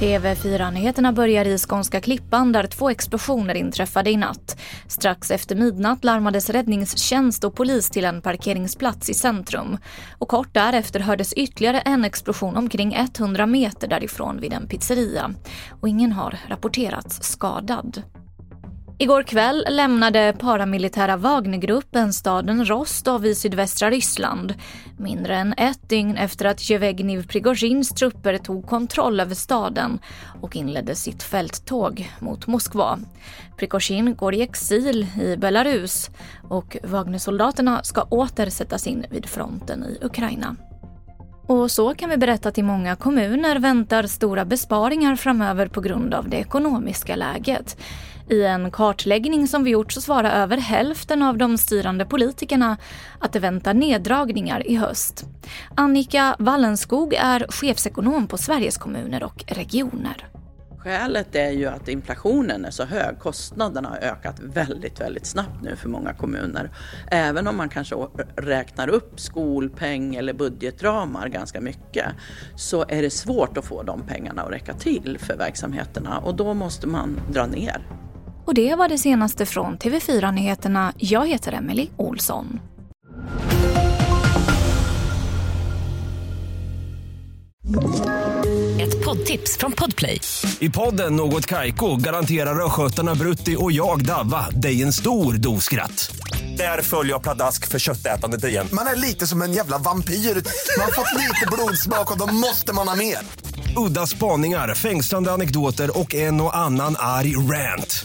TV4-nyheterna börjar i Skånska Klippan där två explosioner inträffade i natt. Strax efter midnatt larmades räddningstjänst och polis till en parkeringsplats i centrum. Och kort därefter hördes ytterligare en explosion omkring 100 meter därifrån vid en pizzeria. Och ingen har rapporterats skadad. Igår kväll lämnade paramilitära Wagnergruppen staden Rostov i sydvästra Ryssland. Mindre än ett dygn efter att Jevegniv Prigozjins trupper tog kontroll över staden och inledde sitt fälttåg mot Moskva. Prigozjin går i exil i Belarus och Wagnersoldaterna ska åter sättas in vid fronten i Ukraina. Och så kan vi berätta att i många kommuner väntar stora besparingar framöver på grund av det ekonomiska läget. I en kartläggning som vi gjort så svarar över hälften av de styrande politikerna att det väntar neddragningar i höst. Annika Wallenskog är chefsekonom på Sveriges kommuner och regioner. Skälet är ju att inflationen är så hög. Kostnaderna har ökat väldigt, väldigt snabbt nu för många kommuner. Även om man kanske räknar upp skolpeng eller budgetramar ganska mycket så är det svårt att få de pengarna att räcka till för verksamheterna och då måste man dra ner. Och det var det senaste från TV4 Nyheterna. Jag heter Emily Olsson. Ett poddtips från Podplay. I podden Något Kaiko garanterar östgötarna Brutti och jag, Davva, dig en stor dos skratt. Där följer jag pladask för köttätandet igen. Man är lite som en jävla vampyr. Man har fått lite blodsmak och då måste man ha mer. Udda spaningar, fängslande anekdoter och en och annan arg rant.